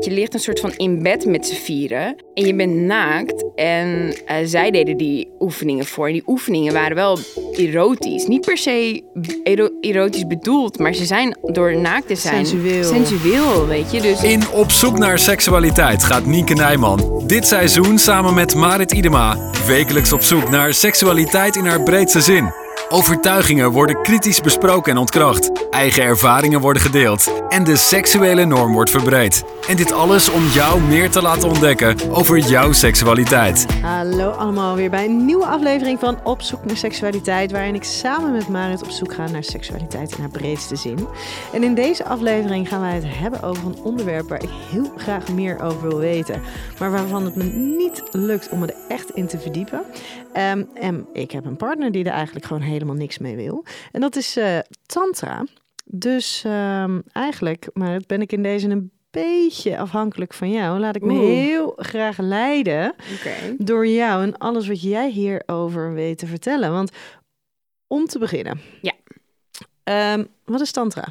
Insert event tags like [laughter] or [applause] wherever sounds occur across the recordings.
Je ligt een soort van in bed met z'n vieren en je bent naakt. En eh, zij deden die oefeningen voor. En die oefeningen waren wel erotisch. Niet per se ero- erotisch bedoeld, maar ze zijn door naakt te zijn Sensueel. sensueel, weet je. Dus In Op zoek naar seksualiteit gaat Nienke Nijman dit seizoen samen met Marit Idema wekelijks op zoek naar seksualiteit in haar breedste zin. Overtuigingen worden kritisch besproken en ontkracht. Eigen ervaringen worden gedeeld. En de seksuele norm wordt verbreed. En dit alles om jou meer te laten ontdekken over jouw seksualiteit. Hallo allemaal, weer bij een nieuwe aflevering van Op zoek naar seksualiteit, waarin ik samen met Marit op zoek ga naar seksualiteit in haar breedste zin. En in deze aflevering gaan wij het hebben over een onderwerp waar ik heel graag meer over wil weten, maar waarvan het me niet lukt om me er echt in te verdiepen. Ehm, en ik heb een partner die er eigenlijk gewoon helemaal niks mee wil. En dat is eh, Tantra. Dus ehm, eigenlijk, maar ben ik in deze een beetje afhankelijk van jou. Laat ik me Oeh. heel graag leiden door jou en alles wat jij hierover weet te vertellen. Want om te beginnen. Ja. Ehm, wat is tantra?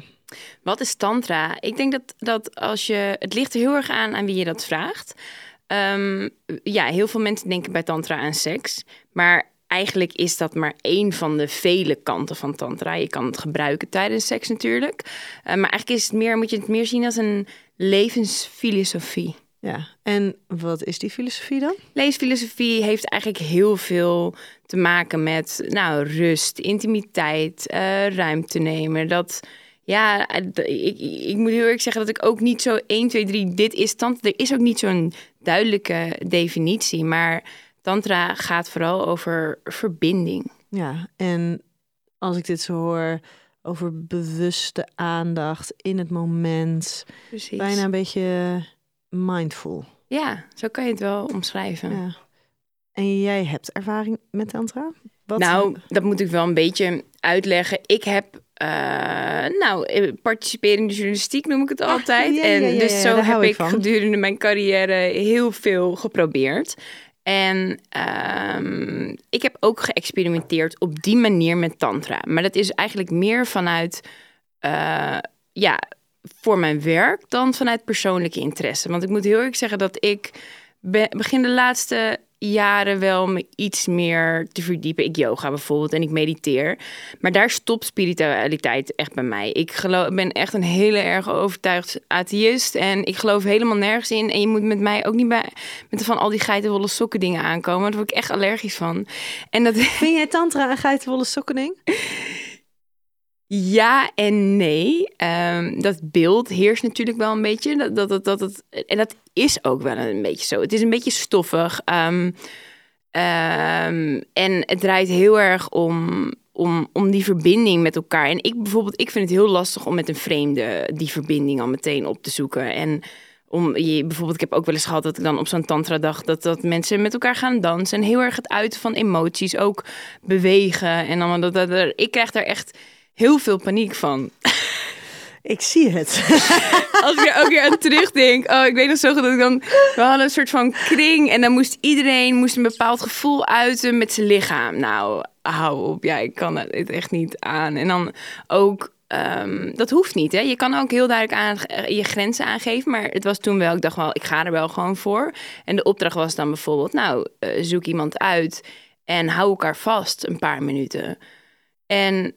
Wat is tantra? Ik denk dat, dat als je... Het ligt er heel erg aan aan wie je dat vraagt. Ehm, ja, heel veel mensen denken bij tantra aan seks. Maar eigenlijk is dat maar één van de vele kanten van tantra. Je kan het gebruiken tijdens seks natuurlijk. Eh, maar eigenlijk is het meer, moet je het meer zien als een levensfilosofie. Ja. En wat is die filosofie dan? Levensfilosofie heeft eigenlijk heel veel te maken met nou, rust, intimiteit, eh, ruimte nemen. Dat, ja, eh, ik, ik moet heel erg zeggen dat ik ook niet zo 1, 2, 3, dit is tantra. Er is ook niet zo'n duidelijke definitie, maar tantra gaat vooral over verbinding. Ja. En als ik dit zo hoor over bewuste aandacht in het moment. Precies. Bijna een beetje mindful. Ja, zo kan je het wel omschrijven. Ja. En jij hebt ervaring met tantra? Wat Nou, dat moet ik wel een beetje uitleggen. Ik heb, eh, nou, eh, participerende journalistiek noem ik het altijd. Ah, ja, ja, en dus zo heb ik ik gedurende mijn carrière heel veel geprobeerd. En ehm, ik heb ook geëxperimenteerd op die manier met tantra. Maar dat is eigenlijk meer vanuit, eh, ja, voor mijn werk dan vanuit persoonlijke interesse. Want ik moet heel erg zeggen dat ik be- begin de laatste jaren wel me iets meer te verdiepen. Ik yoga bijvoorbeeld en ik mediteer. Maar daar stopt spiritualiteit echt bij mij. Ik geloof, ben echt een hele erg overtuigd atheïst. En ik geloof helemaal nergens in. En je moet met mij ook niet bij, met van al die geitenwolle sokken dingen aankomen. Daar word ik echt allergisch van. En dat, [laughs] Vind jij tantra een geitenwolle sokkening? Ja en nee. Ehm, dat beeld heerst natuurlijk wel een beetje. Dat, dat, dat, dat, het- en dat is ook wel een beetje zo. Het is een beetje stoffig. Ehm, ehm, en het draait heel erg om, om, om die verbinding met elkaar. En ik bijvoorbeeld, ik vind het heel lastig om met een vreemde die verbinding al meteen op te zoeken. En om je, bijvoorbeeld, ik heb ook wel eens gehad dat ik dan op zo'n tantra-dag dat, dat mensen met elkaar gaan dansen. En heel erg het uiten van emoties, ook bewegen. En allemaal dat, dat, dat- ik krijg daar echt heel veel paniek van. [laughs] Ik zie het. [laughs] Als ik er ook weer aan terugdenk. Oh, ik weet nog zo goed dat ik dan... We hadden een soort van kring. En dan moest iedereen moest een bepaald gevoel uiten met zijn lichaam. Nou, hou op. Ja, ik kan het echt niet aan. En dan ook... ehm, dat hoeft niet, hè. Je kan ook heel duidelijk aan, eh, je grenzen aangeven. Maar het was toen wel... Ik dacht wel, ik ga er wel gewoon voor. En de opdracht was dan bijvoorbeeld... Nou, eh, zoek iemand uit en hou elkaar vast een paar minuten. En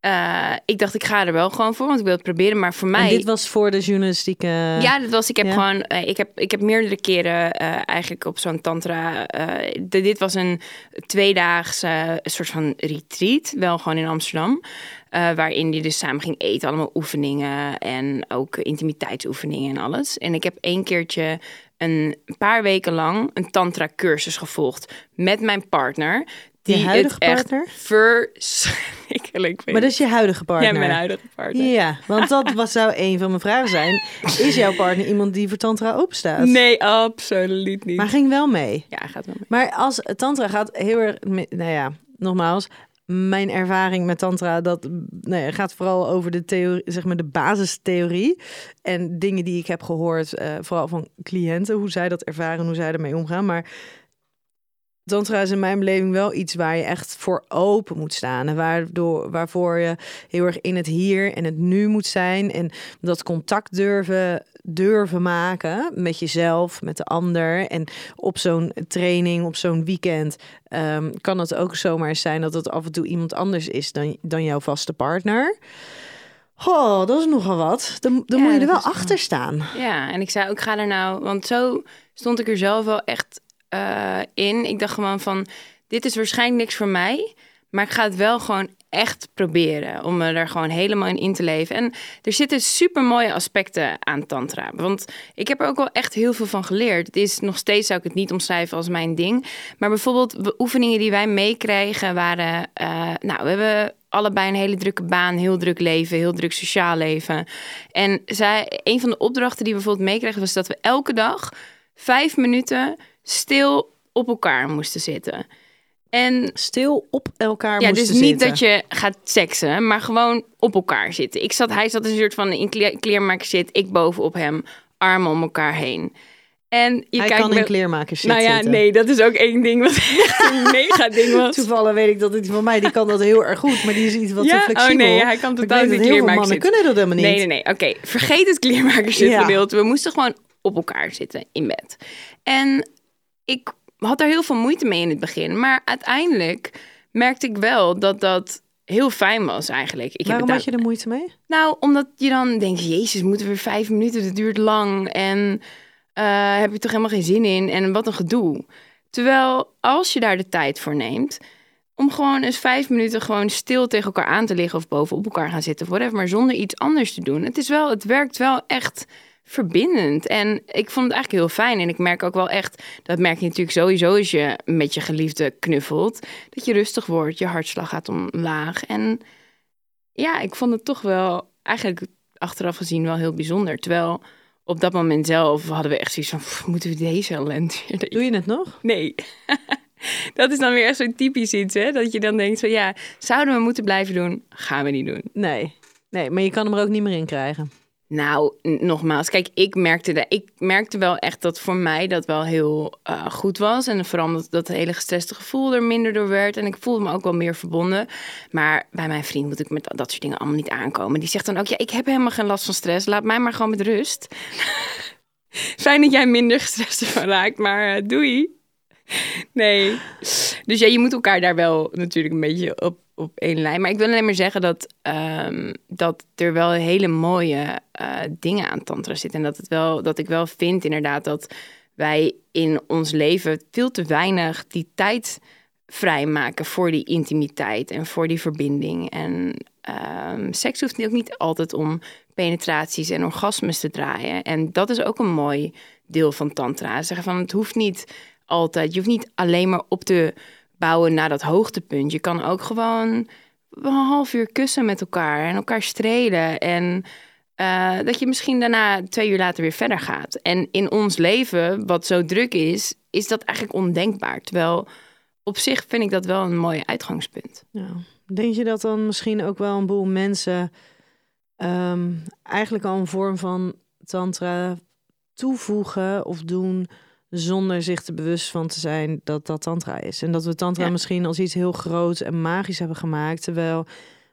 eh, ik dacht, ik ga er wel gewoon voor, want ik wil het proberen. Maar voor mij... En dit was voor de journalistieke... Ja, dat was. Ik heb Ja. gewoon. eh, ik, heb, ik heb meerdere keren eh, eigenlijk op zo'n tantra. de- dit was een tweedaagse soort van retreat, wel gewoon in Amsterdam. waarin die dus samen ging eten, allemaal oefeningen en ook intimiteitsoefeningen en alles. En ik heb één keertje een paar weken lang een tantra cursus gevolgd met mijn partner. Je Die huidige het echt partner? verschrikkelijk vindt. Maar dat is je huidige partner? ja, mijn huidige partner. Ja, want dat [laughs] was, zou een van mijn vragen zijn. Is jouw partner iemand die voor tantra openstaat? Nee, absoluut niet. Maar ging wel mee. Ja, gaat wel mee. Maar als tantra gaat heel erg... Nou ja, nogmaals... Mijn ervaring met tantra, dat ja, gaat vooral over de theorie, zeg maar de basistheorie. En dingen die ik heb gehoord, eh, vooral van cliënten, hoe zij dat ervaren, hoe zij ermee omgaan. Maar tantra is in mijn beleving wel iets waar je echt voor open moet staan. En waardoor, waarvoor je heel erg in het hier en het nu moet zijn. En dat contact durven, durven maken met jezelf, met de ander. En op zo'n training, op zo'n weekend, ehm, kan het ook zomaar zijn dat het af en toe iemand anders is dan, dan jouw vaste partner. Oh, dat is nogal wat. Dan, dan Ja, moet je er wel- achter staan. Ja, en ik zei ook, ga er nou... Want zo stond ik er zelf wel echt eh, in. Ik dacht gewoon van, dit is waarschijnlijk niks voor mij. Maar ik ga het wel gewoon echt proberen. Om me er gewoon helemaal in in te leven. En er zitten super mooie aspecten aan tantra. Want ik heb er ook wel echt heel veel van geleerd. Het is nog steeds, zou ik het niet omschrijven als mijn ding. Maar bijvoorbeeld oefeningen die wij meekregen waren... eh, nou, we hebben allebei een hele drukke baan, heel druk leven, heel druk sociaal leven. En zij, een van de opdrachten die we bijvoorbeeld meekregen was dat we elke dag vijf minuten stil op elkaar moesten zitten. En Stil op elkaar ja, moesten dus niet zitten. dat je gaat seksen, maar gewoon op elkaar zitten. Ik zat, hij zat een soort van in kle- kleermaker zit, ik bovenop hem, armen om elkaar heen. En je Hij kijkt kan in me- kleermakers Nou ja, zitten. nee, dat is ook één ding wat echt een [laughs] mega ding was. Toevallig weet ik dat het van mij, die kan dat heel erg goed, maar die is iets wat Ja? te Oh, flexibel. nee, hij kan totaal niet kleermaker mannen zitten. kunnen dat helemaal niet. Nee, nee, nee. Oké, vergeet het kleermakers zitten Ja. gedeelte. We moesten gewoon op elkaar zitten in bed. En ik had daar heel veel moeite mee in het begin. Maar uiteindelijk merkte ik wel dat dat heel fijn was eigenlijk. Ik Waarom heb had je er moeite mee? Nou, omdat je dan denkt, jezus, moeten we weer vijf minuten, dat duurt lang. En eh, heb je toch helemaal geen zin in? En wat een gedoe. Terwijl als je daar de tijd voor neemt, om gewoon eens vijf minuten gewoon stil tegen elkaar aan te liggen of bovenop elkaar gaan zitten, of whatever, maar zonder iets anders te doen. Het is wel, het werkt wel echt verbindend. En ik vond het eigenlijk heel fijn. En ik merk ook wel echt, dat merk je natuurlijk sowieso als je met je geliefde knuffelt, dat je rustig wordt, je hartslag gaat omlaag. En ja, ik vond het toch wel eigenlijk achteraf gezien wel heel bijzonder. Terwijl op dat moment zelf hadden we echt zoiets van, "Pff, moeten we deze ellende weer Doe je het nog? Nee. [laughs] dat is dan weer echt zo typisch iets, hè? Dat je dan denkt van, ja, zouden we moeten blijven doen? Gaan we niet doen. Nee. Nee, maar je kan hem er ook niet meer in krijgen. Nou, nogmaals, kijk, ik merkte, de, ik merkte wel echt dat voor mij dat wel heel eh, goed was. En vooral dat dat hele gestreste gevoel er minder door werd. En ik voelde me ook wel meer verbonden. Maar bij mijn vriend moet ik met dat soort dingen allemaal niet aankomen. Die zegt dan ook, ja, ik heb helemaal geen last van stress. Laat mij maar gewoon met rust. [laughs] Fijn dat jij minder gestrest ervan raakt, maar eh, doei. [laughs] Nee. Dus ja, je moet elkaar daar wel natuurlijk een beetje op, op één lijn. Maar ik wil alleen maar zeggen dat, ehm, dat er wel hele mooie eh, dingen aan tantra zitten. En dat, het wel, dat ik wel vind inderdaad dat wij in ons leven veel te weinig die tijd vrijmaken voor die intimiteit en voor die verbinding. En ehm, seks hoeft ook niet altijd om penetraties en orgasmes te draaien. En dat is ook een mooi deel van tantra. Zeggen van het hoeft niet altijd, je hoeft niet alleen maar op te bouwen naar dat hoogtepunt. Je kan ook gewoon een half uur kussen met elkaar en elkaar strelen. En eh, dat je misschien daarna twee uur later weer verder gaat. En in ons leven, wat zo druk is, is dat eigenlijk ondenkbaar. Terwijl op zich vind ik dat wel een mooi uitgangspunt. Ja. Denk je dat dan misschien ook wel een boel mensen ehm, eigenlijk al een vorm van tantra toevoegen of doen zonder zich er bewust van te zijn dat dat tantra is? En dat we tantra Ja. misschien als iets heel groots en magisch hebben gemaakt, terwijl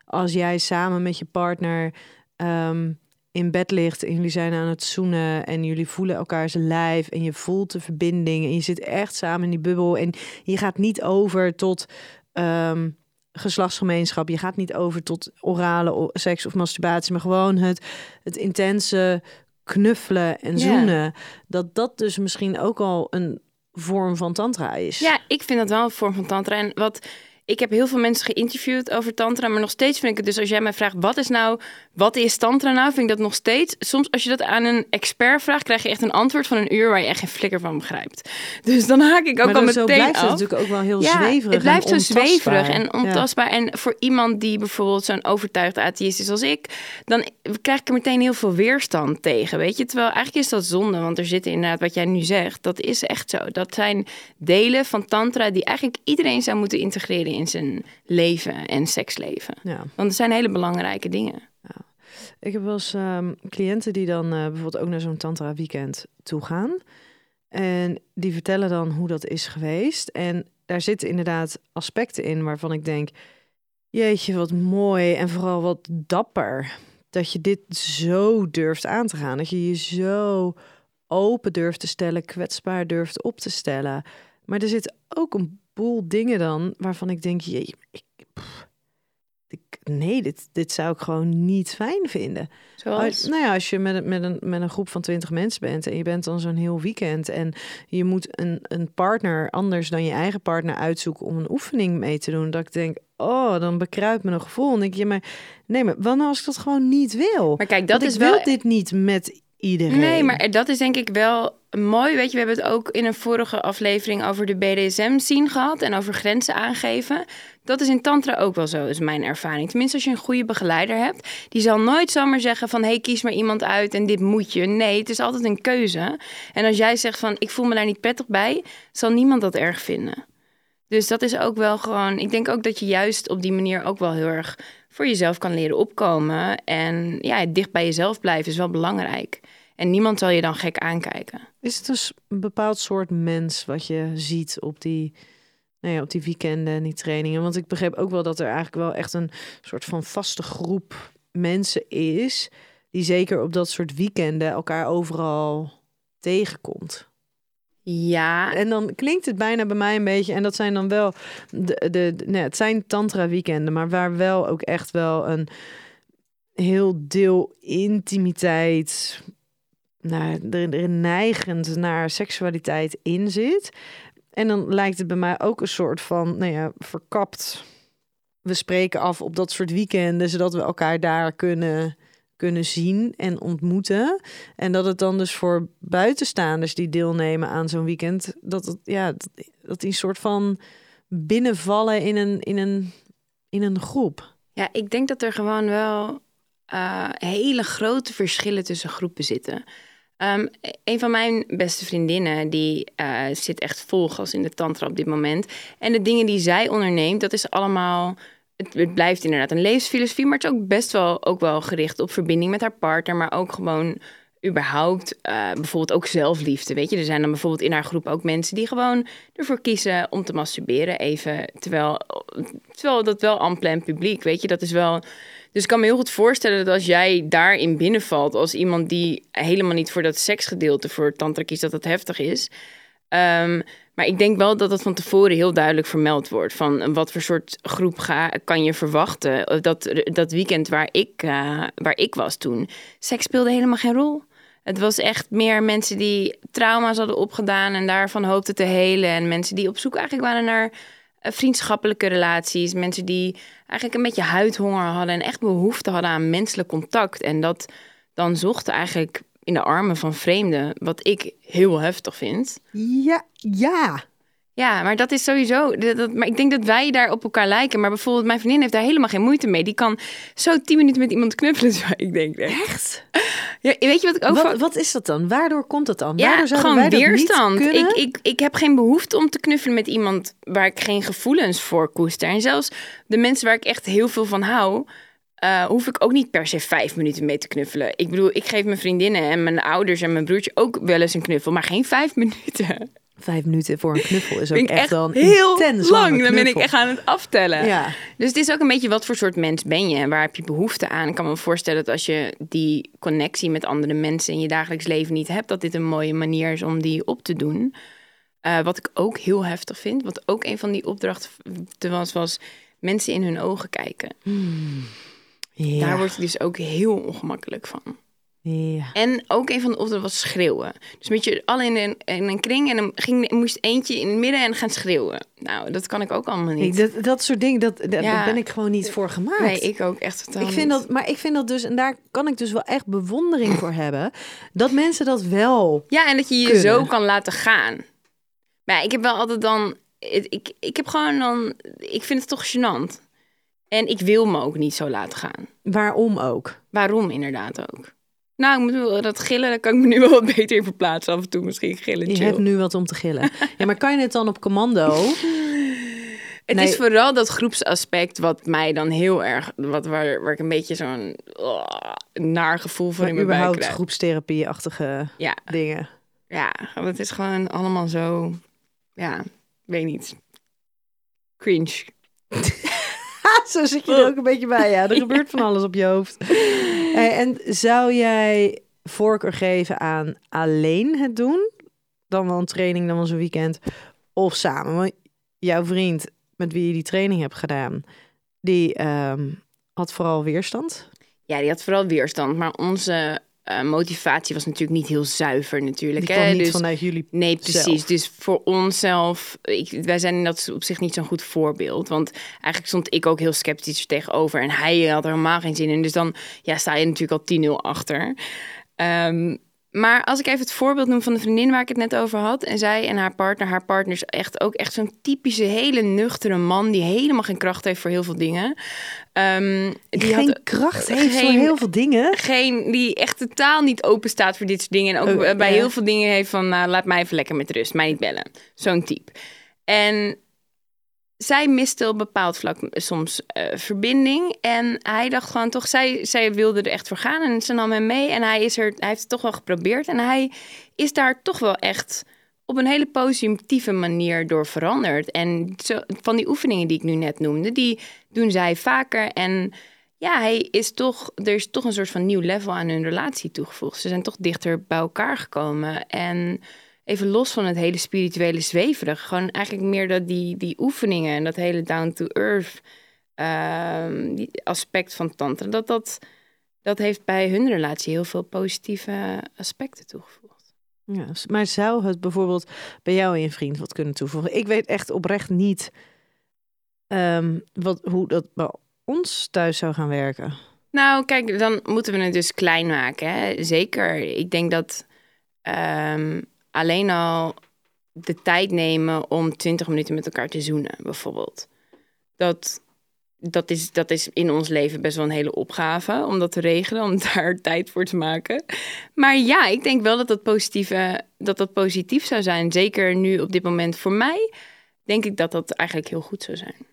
als jij samen met je partner ehm, in bed ligt en jullie zijn aan het zoenen en jullie voelen elkaars lijf en je voelt de verbinding en je zit echt samen in die bubbel en je gaat niet over tot ehm, geslachtsgemeenschap. Je gaat niet over tot orale seks of masturbatie, maar gewoon het, het intense knuffelen en Ja. zoenen. Dat dat dus misschien ook al een vorm van tantra is. Ja, ik vind dat wel een vorm van tantra. En wat ik heb heel veel mensen geïnterviewd over tantra, maar nog steeds vind ik het dus als jij mij vraagt wat is nou, wat is tantra nou, vind ik dat nog steeds. Soms als je dat aan een expert vraagt, krijg je echt een antwoord van een uur waar je echt geen flikker van begrijpt. [laughs] Dus dan haak ik ook maar al meteen blijft het af. natuurlijk ook wel heel Ja, zweverig. het blijft en zo zweverig en ontastbaar. Ja. En voor iemand die bijvoorbeeld zo'n overtuigd atheïst is als ik, dan krijg ik er meteen heel veel weerstand tegen, weet je. Terwijl eigenlijk is dat zonde, want er zitten inderdaad, wat jij nu zegt, dat is echt zo. Dat zijn delen van tantra die eigenlijk iedereen zou moeten integreren in zijn leven en seksleven. Ja. Want het zijn hele belangrijke dingen. Ik heb wel eens ehm, cliënten die dan eh, bijvoorbeeld ook naar zo'n tantra weekend toe gaan. En die vertellen dan hoe dat is geweest. En daar zitten inderdaad aspecten in waarvan ik denk... Jeetje, wat mooi en vooral wat dapper. Dat je dit zo durft aan te gaan. Dat je je zo open durft te stellen, kwetsbaar durft op te stellen. Maar er zit ook een boel dingen dan waarvan ik denk... Jee, ik, pff, ik, nee, dit, dit zou ik gewoon niet fijn vinden. Zoals, Als, nou ja, als je met, een- met, een, met een groep van twintig mensen bent en je bent dan zo'n heel weekend en je moet een, een partner anders dan je eigen partner uitzoeken om een oefening mee te doen, dat ik denk, oh, dan bekruipt me een gevoel. En denk je, maar nee, maar nou als ik dat gewoon niet wil? maar kijk, dat Want is ik wel wil dit niet met iedereen. Nee, maar dat is denk ik wel mooi. Weet je, we hebben het ook in een vorige aflevering over de BDSM-scene gehad en over grenzen aangeven. Dat is in Tantra ook wel zo, is mijn ervaring. Tenminste, als je een goede begeleider hebt, die zal nooit zomaar zeggen van hey, kies maar iemand uit en dit moet je. Nee, het is altijd een keuze. En als jij zegt van ik voel me daar niet prettig bij, zal niemand dat erg vinden. Dus dat is ook wel gewoon. Ik denk ook dat je juist op die manier ook wel heel erg voor jezelf kan leren opkomen. En ja, dicht bij jezelf blijven is wel belangrijk. En niemand zal je dan gek aankijken. Is het dus een bepaald soort mens wat je ziet op die, nou ja, op die weekenden en die trainingen? Want ik begreep ook wel dat er eigenlijk wel echt een soort van vaste groep mensen is, die zeker op dat soort weekenden elkaar overal tegenkomt. Ja, En dan klinkt het bijna bij mij een beetje, en dat zijn dan wel, de, de, de- het zijn tantra weekenden, maar waar wel ook echt wel een heel deel intimiteit, er, er neigend naar seksualiteit in zit. En dan lijkt het bij mij ook een soort van, nou ja, verkapt. We spreken af op dat soort weekenden, zodat we elkaar daar kunnen, kunnen zien en ontmoeten. En dat het dan dus voor buitenstaanders die deelnemen aan zo'n weekend, dat het, ja, dat, die soort van binnenvallen in een, in een, in een groep. ja, ik denk dat er gewoon wel eh, hele grote verschillen tussen groepen zitten. Ehm, een van mijn beste vriendinnen, die eh, zit echt vol gas in de tantra op dit moment. En de dingen die zij onderneemt, dat is allemaal... Het, blijft inderdaad een levensfilosofie, maar het is ook best wel, ook wel gericht op verbinding met haar partner. Maar ook gewoon überhaupt eh, bijvoorbeeld ook zelfliefde. Weet je, er zijn dan bijvoorbeeld in haar groep ook mensen die gewoon ervoor kiezen om te masturberen. Even, terwijl, terwijl dat wel en publiek, weet je, dat is wel... Dus ik kan me heel goed voorstellen dat als jij daarin binnenvalt... als iemand die helemaal niet voor dat seksgedeelte voor tantra kiest... dat dat heftig is. Ehm, maar ik denk wel dat dat van tevoren heel duidelijk vermeld wordt. Van wat voor soort groep ga, kan je verwachten. Dat, dat weekend waar ik, eh, waar ik was toen, seks speelde helemaal geen rol. Het was echt meer mensen die trauma's hadden opgedaan en daarvan hoopten te helen. En mensen die op zoek eigenlijk waren naar eh, vriendschappelijke relaties. Mensen die eigenlijk een beetje huidhonger hadden en echt behoefte hadden aan menselijk contact. En dat dan zochten eigenlijk in de armen van vreemden, wat ik heel heftig vind. Ja, ja. Ja, maar dat is sowieso. Dat, dat- maar ik denk dat wij daar op elkaar lijken. Maar bijvoorbeeld, mijn vriendin heeft daar helemaal geen moeite mee. Die kan zo tien minuten met iemand knuffelen. [laughs] Terwijl ik denk, echt? Ja, weet je wat ik ook Wat, wat is dat dan? Waardoor komt dat dan? Ja, Waardoor gewoon wij weerstand. Ik, ik, ik heb geen behoefte om te knuffelen met iemand waar ik geen gevoelens voor koester. En zelfs de mensen waar ik echt heel veel van hou, eh, hoef ik ook niet per se vijf minuten mee te knuffelen. Ik bedoel, ik geef mijn vriendinnen en mijn ouders en mijn broertje ook wel eens een knuffel, maar geen vijf [laughs] minuten. Vijf minuten voor een knuffel is ook echt, een heel intens lang. Dan ben ik echt aan het aftellen. Ja. Dus het is ook een beetje wat voor soort mens ben je en waar heb je behoefte aan. Ik kan me voorstellen dat als je die connectie met andere mensen in je dagelijks leven niet hebt, dat dit een mooie manier is om die op te doen. Eh, wat ik ook heel heftig vind, wat ook een van die opdrachten was, was mensen in hun ogen kijken. Ja. Daar word je dus ook heel ongemakkelijk van. ja. En ook een van de opdrachten was schreeuwen. Dus met je al in een, in een kring en dan ging, moest eentje in het midden en gaan schreeuwen. Nou, dat kan ik ook allemaal Nee, niet. dat, dat soort dingen, dat, dat, Ja. daar ben ik gewoon niet voor gemaakt. nee, ik ook echt totaal Ik vind niet. dat, maar ik vind dat dus, en daar kan ik dus wel echt bewondering voor hebben, dat mensen dat wel. Ja, en dat je je kunnen. zo kan laten gaan. Maar ja, ik heb wel altijd dan... Ik, ik, ik heb gewoon dan... Ik vind het toch gênant. En ik wil me ook niet zo laten gaan. Waarom ook? Waarom inderdaad ook? Nou, ik moet wel dat gillen, daar kan ik me nu wel wat beter in verplaatsen. Af en toe misschien gillen, Je chill. hebt nu wat om te gillen. Ja, maar kan je het dan op commando? [laughs] Het Nee. is vooral dat groepsaspect wat mij dan heel erg... Wat, waar, waar ik een beetje zo'n oh, naar gevoel van in mijn buik überhaupt krijg. groepstherapie-achtige Ja, dingen. ja, want het is gewoon allemaal zo... Ja, weet niet. Cringe. [laughs] [laughs] Zo zit je er ook een beetje bij, ja. Er gebeurt van alles op je hoofd. Hey, [laughs] en zou jij voorkeur geven aan alleen het doen? Dan wel een training, dan wel zo'n weekend. Of samen? Want jouw vriend met wie je die training hebt gedaan... die ehm, had vooral weerstand. Ja, die had vooral weerstand. Maar onze eh, motivatie was natuurlijk niet heel zuiver natuurlijk. Die hè. niet dus, vanuit jullie Nee, precies. zelf. Dus voor onszelf, ik, wij zijn in dat op zich niet zo'n goed voorbeeld. Want eigenlijk stond ik ook heel sceptisch er tegenover. En hij had er helemaal geen zin in. Dus dan ja, sta je natuurlijk al 10-0 achter. Ehm, maar als ik even het voorbeeld noem van de vriendin waar ik het net over had. En zij en haar partner. Haar partner is echt ook echt zo'n typische hele nuchtere man. Die helemaal geen kracht heeft voor heel veel dingen. Ehm, die geen had kracht heeft voor heel veel dingen. geen, die echt totaal niet open staat voor dit soort dingen. En ook Oh, eh, bij ja. heel veel dingen heeft van, nou, laat mij even lekker met rust, mij niet bellen. Zo'n type. En zij miste op bepaald vlak soms eh, verbinding. En hij dacht gewoon toch, zij, zij wilde er echt voor gaan. En ze nam hem mee en hij, is er, hij heeft het toch wel geprobeerd. En hij is daar toch wel echt op een hele positieve manier door veranderd. En zo, van die oefeningen die ik nu net noemde, die doen zij vaker. En ja, hij is toch, er is toch een soort van nieuw level aan hun relatie toegevoegd. Ze zijn toch dichter bij elkaar gekomen. En even los van het hele spirituele zweverig. Gewoon eigenlijk meer dat die, die oefeningen en dat hele down to earth ehm, die aspect van tantra. Dat, dat, dat heeft bij hun relatie heel veel positieve aspecten toegevoegd. Ja, maar zou het bijvoorbeeld bij jou en je vriend wat kunnen toevoegen? Ik weet echt oprecht niet ehm, wat, hoe dat bij ons thuis zou gaan werken. Nou, kijk, dan moeten we het dus klein maken. Hè? Zeker. Ik denk dat ehm, alleen al de tijd nemen om 20 minuten met elkaar te zoenen, bijvoorbeeld. Dat, dat, is, dat is in ons leven best wel een hele opgave om dat te regelen, om [laughs] daar tijd voor te maken. Maar ja, ik denk wel dat dat, positieve, dat dat positief zou zijn. Zeker nu op dit moment voor mij, denk ik dat dat eigenlijk heel goed zou zijn.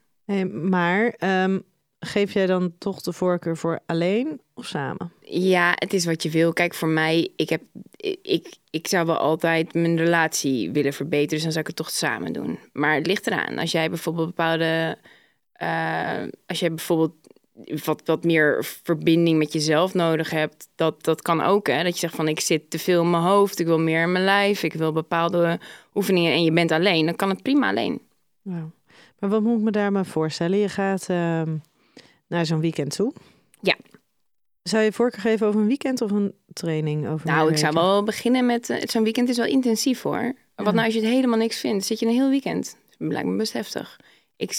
Maar ehm, geef jij dan toch de voorkeur voor alleen of samen? Ja, het is wat je wil. Kijk, voor mij, ik, heb, ik, ik zou wel altijd mijn relatie willen verbeteren. Dus dan zou ik het toch samen doen. Maar het ligt eraan. Als jij bijvoorbeeld bepaalde... eh, als jij bijvoorbeeld wat, wat meer verbinding met jezelf nodig hebt... Dat, dat kan ook, hè. Dat je zegt van, ik zit te veel in mijn hoofd. Ik wil meer in mijn lijf. Ik wil bepaalde oefeningen. En je bent alleen. Dan kan het prima alleen. Nou, maar wat moet ik me daar maar voorstellen? Je gaat ehm, naar zo'n weekend toe. Ja. Zou je voorkeur geven over een weekend of een training? Over Nou, ik zou wel beginnen met... eh, Zo'n weekend is wel intensief, hoor. Wat nou als je het helemaal niks vindt? Zit je een heel weekend? Dat lijkt me best heftig. Ik,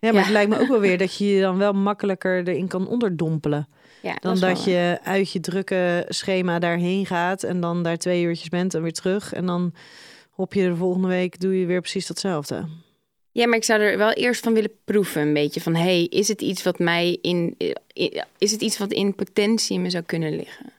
Ja, maar Ja. het lijkt me ook wel weer dat je je dan wel makkelijker erin kan onderdompelen. [laughs] ja, Dan dat, waar. je uit je drukke schema daarheen gaat en dan daar twee uurtjes bent en weer terug. En dan hop je de volgende week, doe je weer precies datzelfde. Ja, maar ik zou er wel eerst van willen proeven, een beetje van, hey, is het iets wat mij in, is het iets wat in potentie me zou kunnen liggen?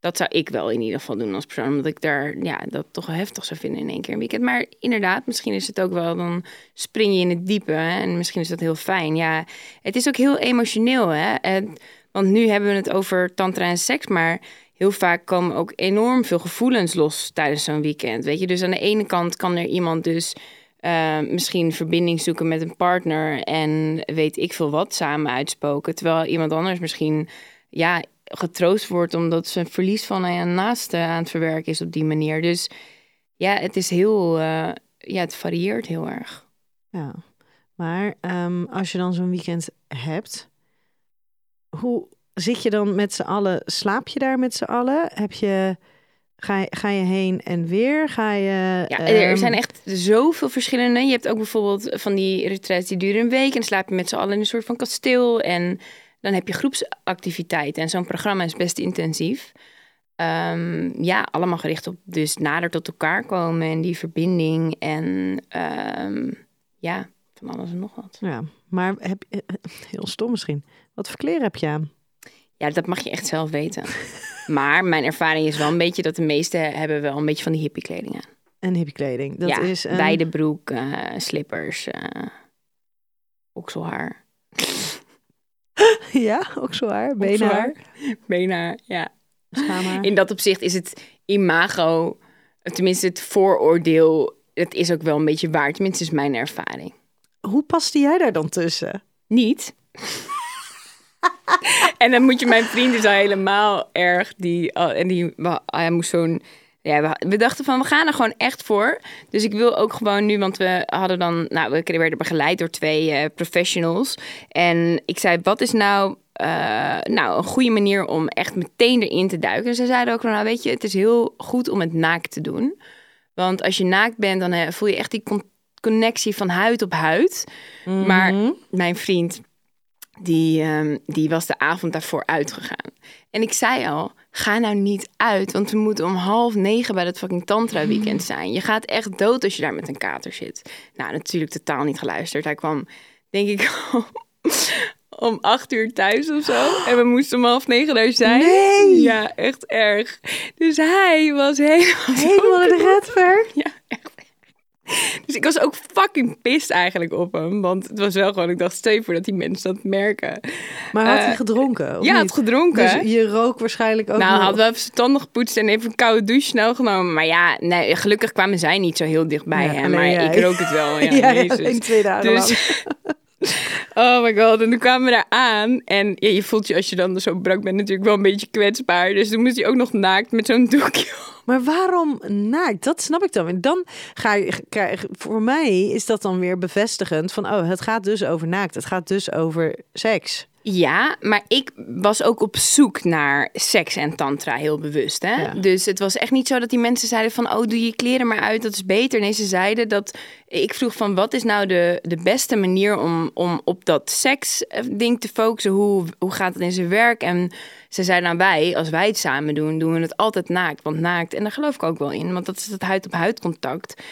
Dat zou ik wel in ieder geval doen als persoon, omdat ik daar, ja, dat toch wel heftig zou vinden in één keer een weekend. Maar inderdaad, misschien is het ook wel, dan spring je in het diepe en misschien is dat heel fijn. Ja, het is ook heel emotioneel, hè. En, want nu hebben we het over tantra en seks, maar heel vaak komen ook enorm veel gevoelens los tijdens zo'n weekend, weet je. Dus aan de ene kant kan er iemand dus eh, misschien verbinding zoeken met een partner en weet ik veel wat samen uitspoken. Terwijl iemand anders misschien ja, getroost wordt omdat ze een verlies van een naaste aan het verwerken is op die manier. Dus ja, het is heel, eh, ja, het varieert heel erg. Ja. Maar ehm, als je dan zo'n weekend hebt, hoe zit je dan met z'n allen? Slaap je daar met z'n allen? Heb je, ga, je, ga je heen en weer? Ga je, Ja, er ehm, zijn echt zoveel verschillende. Je hebt ook bijvoorbeeld van die retreats die duren een week. En dan slaap je met z'n allen in een soort van kasteel. En dan heb je groepsactiviteiten. En zo'n programma is best intensief. Ehm, ja, allemaal gericht op dus nader tot elkaar komen. En die verbinding. En ehm, ja, van alles en nog wat. Ja, maar heb, je- heel stom misschien. Wat voor kleren heb je aan? Ja, dat mag je echt zelf weten. maar mijn ervaring is wel een beetje dat de meesten hebben wel een beetje van die hippie kleding aan. En hippiekleding. Dat ja, is een... wijde broek, eh, slippers, eh okselhaar. [laughs] Ja, ook zo haar. Benenhaar, Benen, ja. schaamhaar. In dat opzicht is het imago, tenminste het vooroordeel, het is ook wel een beetje waar. Tenminste is mijn ervaring. Hoe paste jij daar dan tussen? Niet. [laughs] en dan moet je mijn vriend dus al helemaal erg, die, en die, wa- hij moest zo'n, ja, we, dachten van, we gaan er gewoon echt voor. Dus ik wil ook gewoon nu, want we hadden dan, nou, we werden begeleid door twee eh, professionals. En ik zei, wat is nou, eh, nou een goede manier om echt meteen erin te duiken? En ze zeiden ook, nou weet je, het is heel goed om het naakt te doen. Want als je naakt bent, dan eh, voel je echt die con- connectie van huid op huid. Maar Mhm. mijn vriend, die, ehm, die was de avond daarvoor uitgegaan. En ik zei al, ga nou niet uit, want we moeten om half negen bij dat fucking tantra weekend [laughs] zijn. Je gaat echt dood als je daar met een kater zit. Nou, natuurlijk totaal niet geluisterd. Hij kwam, denk ik, [laughs] om acht uur thuis of zo. En we moesten om half negen daar zijn. Nee! Ja, echt erg. Dus hij was helemaal... Helemaal in de [laughs] redver. Ja, echt. [laughs] Dus ik was ook fucking pissed eigenlijk op hem. Want het was wel gewoon, ik dacht, stel je voor dat die mensen dat merken. Maar had hij Eh, gedronken? Of ja, niet? had gedronken. Dus je rook waarschijnlijk ook nou, nog. had wel even zijn tanden gepoetst en even een koude douche snel genomen. Maar ja, nee, gelukkig kwamen zij niet zo heel dichtbij Ja, Maar jij. ik rook het wel. [laughs] Ja, Ja, ja, Jezus. in twee dagen. Dus, [laughs] oh my god, en toen kwamen we daar aan. En ja, je voelt je als je dan zo brak bent natuurlijk wel een beetje kwetsbaar. Dus toen moest hij ook nog naakt met zo'n doekje. Maar waarom naakt? Dat snap ik dan. En dan ga je, krijg, voor mij is dat dan weer bevestigend van, oh, het gaat dus over naakt. Het gaat dus over seks. Ja, maar ik was ook op zoek naar seks en tantra heel bewust. Hè? Ja. Dus het was echt niet zo dat die mensen zeiden van... oh, doe je kleren maar uit, dat is beter. Nee, ze zeiden dat... Ik vroeg van, wat is nou de, de beste manier om, om op dat seks-ding te focussen? Hoe, hoe gaat het in zijn werk? En ze zeiden nou, wij, als wij het samen doen, doen we het altijd naakt. Want naakt, en daar geloof ik ook wel in, want dat is het huid-op-huid contact...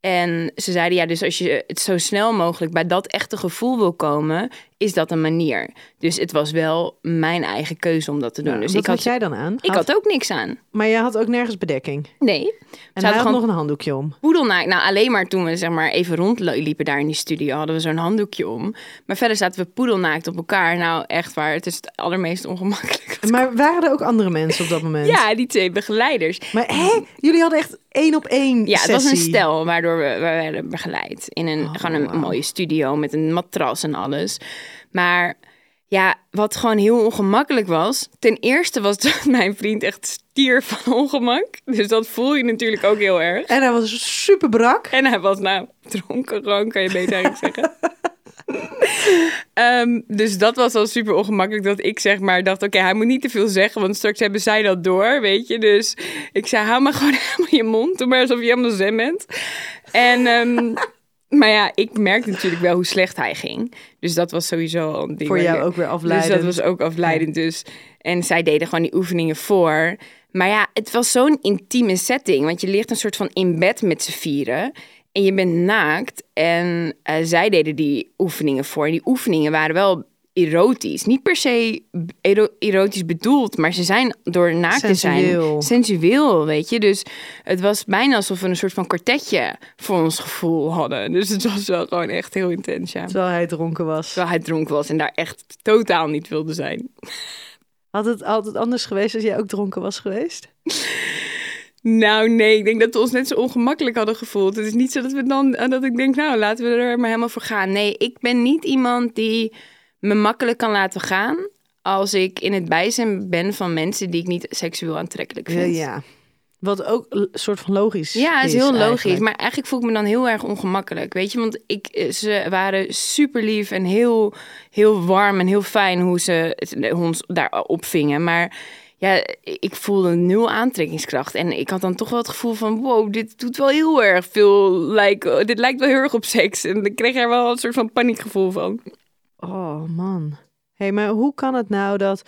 En ze zeiden, ja, dus als je het zo snel mogelijk bij dat echte gevoel wil komen, is dat een manier. Dus het was wel mijn eigen keuze om dat te doen. Ja, dus wat ik had, had jij dan aan? ik had ook niks aan. Maar jij had ook nergens bedekking. Nee. En Ze hij had nog een handdoekje om. poedelnaakt. Nou, alleen maar toen we zeg maar even rondliepen daar in die studio, hadden we zo'n handdoekje om. Maar verder zaten we poedelnaakt op elkaar. Nou, echt waar, het is het allermeest ongemakkelijk. Maar waren er ook andere mensen op dat moment? Ja, die twee begeleiders. Maar hé, jullie hadden echt één op één Ja, het was een sessie. stel waardoor we, we werden begeleid. In een, Oh, gewoon een mooie studio met een matras en alles. Maar ja, wat gewoon heel ongemakkelijk was. Ten eerste was dat [laughs] mijn vriend echt stier van ongemak. Dus dat voel je natuurlijk ook heel erg. En hij was super brak. En hij was nou dronken gewoon, kan je beter eigenlijk zeggen. [laughs] Ehm, dus dat was al super ongemakkelijk dat ik zeg maar dacht, oké, hij moet niet te veel zeggen, want straks hebben zij dat door, weet je. Dus ik zei, hou maar gewoon [laughs] helemaal je mond, doe maar alsof je helemaal zen bent. En, ehm, maar ja, ik merkte natuurlijk wel hoe slecht hij ging. Dus dat was sowieso al een ding. Voor jou ook weer dus afleidend. dat was ook afleidend dus. En zij deden gewoon die oefeningen voor. Maar ja, het was zo'n intieme setting. Want je ligt een soort van in bed met z'n vieren. En je bent naakt. En eh, zij deden die oefeningen voor. En die oefeningen waren wel erotisch. Niet per se ero- erotisch bedoeld. Maar ze zijn door naakt te zijn sensueel, weet je. Dus het was bijna alsof we een soort van kwartetje voor ons gevoel hadden. Dus het was wel gewoon echt heel intens, ja. Terwijl hij dronken was. Terwijl hij dronken was en daar echt totaal niet wilde zijn. Had het altijd anders geweest als jij ook dronken was geweest? Nou, nee, ik denk dat we ons net zo ongemakkelijk hadden gevoeld. Het is niet zo dat we dan eh, dat ik denk, nou, laten we er maar helemaal voor gaan. Nee, ik ben niet iemand die me makkelijk kan laten gaan als ik in het bijzijn ben van mensen die ik niet seksueel aantrekkelijk Ja, vind. ja. Wat ook een soort van logisch Ja, het is heel logisch. eigenlijk. Maar eigenlijk voel ik me dan heel erg ongemakkelijk. Weet je, want ik, eh, ze waren super lief en heel, heel warm en heel fijn hoe ze ons daar opvingen. Maar ja, ik voelde nul aantrekkingskracht. En ik had dan toch wel het gevoel van: wow, dit doet wel heel erg veel. Like, dit lijkt wel heel erg op seks. En ik kreeg er wel een soort van paniekgevoel van. Oh man. hey, maar hoe kan het nou dat...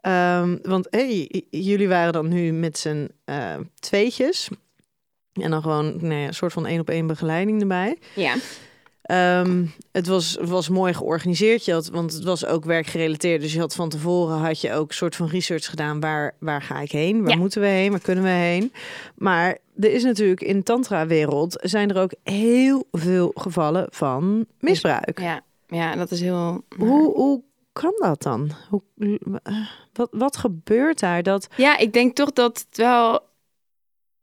ehm, want hey, jullie waren dan nu met z'n eh, tweetjes. En dan gewoon nou ja, een soort van één op één begeleiding erbij. Ja, Ehm, het was, was mooi georganiseerd, je had, want het was ook werkgerelateerd. Dus je had van tevoren had je ook een soort van research gedaan. Waar, waar ga ik heen? Waar Ja. moeten we heen? Waar kunnen we heen? Maar er is natuurlijk in tantra-wereld zijn er ook heel veel gevallen van misbruik. ja, ja dat is heel. Hoe, hoe kan dat dan? Hoe, wat, wat gebeurt daar? Dat, Ja, ik denk toch dat het wel.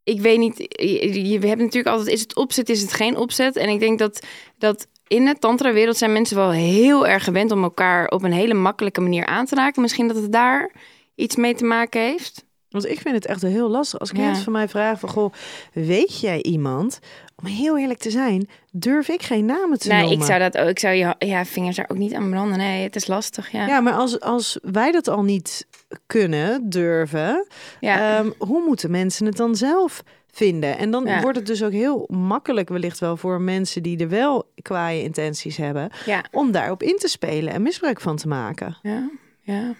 Ik weet niet. Je, je- hebben natuurlijk altijd: is het opzet, is het geen opzet? En ik denk dat, dat in de tantra-wereld zijn mensen wel heel erg gewend om elkaar op een hele makkelijke manier aan te raken. Misschien dat het daar iets mee te maken heeft. Want ik vind het echt heel lastig. Als Ja. cliënten van mij vragen van, goh, weet jij iemand? Om heel eerlijk te zijn, durf ik geen namen te nee, noemen. ik zou dat ook. Ik zou je ja, vingers daar ook niet aan branden. Nee, het is lastig. Ja. Ja, maar als, als wij dat al niet kunnen, durven, Ja. ehm, hoe moeten mensen het dan zelf vinden? En dan Ja. wordt het dus ook heel makkelijk wellicht wel voor mensen die er wel kwaaie intenties hebben, ja. om daarop in te spelen en misbruik van te maken. Ja, ja.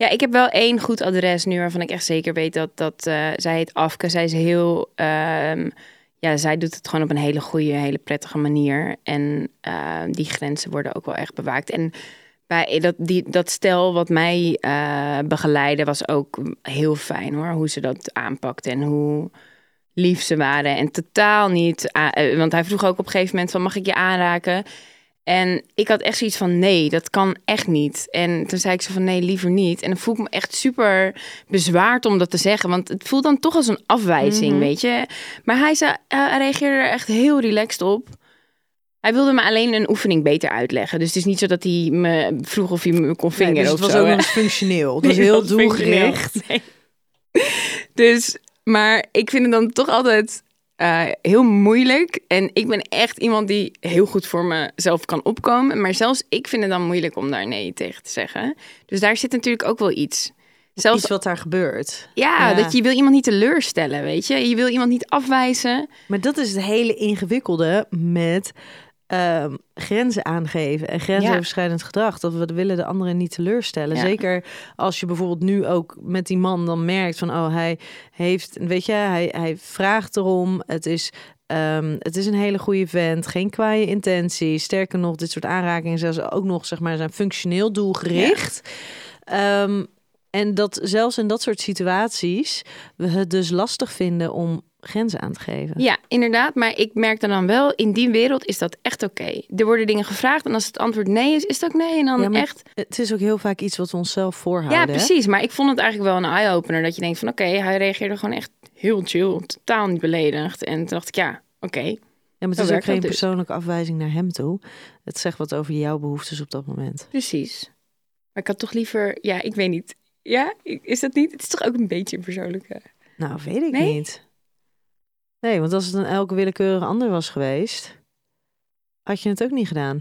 Ja, ik heb wel één goed adres nu waarvan ik echt zeker weet dat, dat eh, zij heet Afke. Zij is heel, ehm, ja, zij doet het gewoon op een hele goede, hele prettige manier. En eh, die grenzen worden ook wel echt bewaakt. En bij dat, die, dat stel wat mij eh begeleidde was ook heel fijn hoor, hoe ze dat aanpakte en hoe lief ze waren. En totaal niet, eh, want hij vroeg ook op een gegeven moment van mag ik je aanraken? En ik had echt zoiets van nee, dat kan echt niet. En toen zei ik zo van nee, liever niet. En dan voel ik me echt super bezwaard om dat te zeggen. Want het voelt dan toch als een afwijzing, Mhm. weet je. Maar hij, zei, hij reageerde er echt heel relaxed op. Hij wilde me alleen een oefening beter uitleggen. Dus het is niet zo dat hij me vroeg of hij me kon Nee, vingeren dus het of was zo. ook nog eens functioneel. Het [laughs] was Nee, heel doelgericht. nee. [laughs] Dus, maar ik vind het dan toch altijd eh, heel moeilijk. En ik ben echt iemand die heel goed voor mezelf kan opkomen. Maar zelfs ik vind het dan moeilijk om daar nee tegen te zeggen. Dus daar zit natuurlijk ook wel iets. Zelfs, Iets wat daar gebeurt. ja, ja. dat je wil iemand niet teleurstellen, weet je. Je wil iemand niet afwijzen. Maar dat is het hele ingewikkelde met ehm, grenzen aangeven en grensoverschrijdend gedrag. Dat we willen de anderen niet teleurstellen. Ja. Zeker als je bijvoorbeeld nu ook met die man dan merkt van oh hij heeft, weet je, hij, hij vraagt erom. Het is ehm, het is een hele goede vent, geen kwaaie intentie. Sterker nog, dit soort aanrakingen zelfs ook nog zeg maar zijn functioneel doelgericht. Ehm, en dat zelfs in dat soort situaties we het dus lastig vinden om grenzen aan te geven. Ja, inderdaad. Maar ik merk dan, dan wel, in die wereld is dat echt oké. Er worden dingen gevraagd en als het antwoord nee is, is het ook nee. En dan Ja, echt... Het is ook heel vaak iets wat we onszelf voorhouden. Ja, hè? precies. Maar ik vond het eigenlijk wel een eye-opener. Dat je denkt van, oké, hij reageerde gewoon echt heel chill. Totaal niet beledigd. En toen dacht ik, ja, oké. Ja, maar het is ook dat geen dus. persoonlijke afwijzing naar hem toe. Het zegt wat over jouw behoeftes op dat moment. Precies. Maar ik had toch liever... Ja, ik weet niet. Ja, is dat niet? Het is toch ook een beetje een persoonlijke... Nou, weet ik Nee? niet. Nee, want als het een elke willekeurige ander was geweest, had je het ook niet gedaan.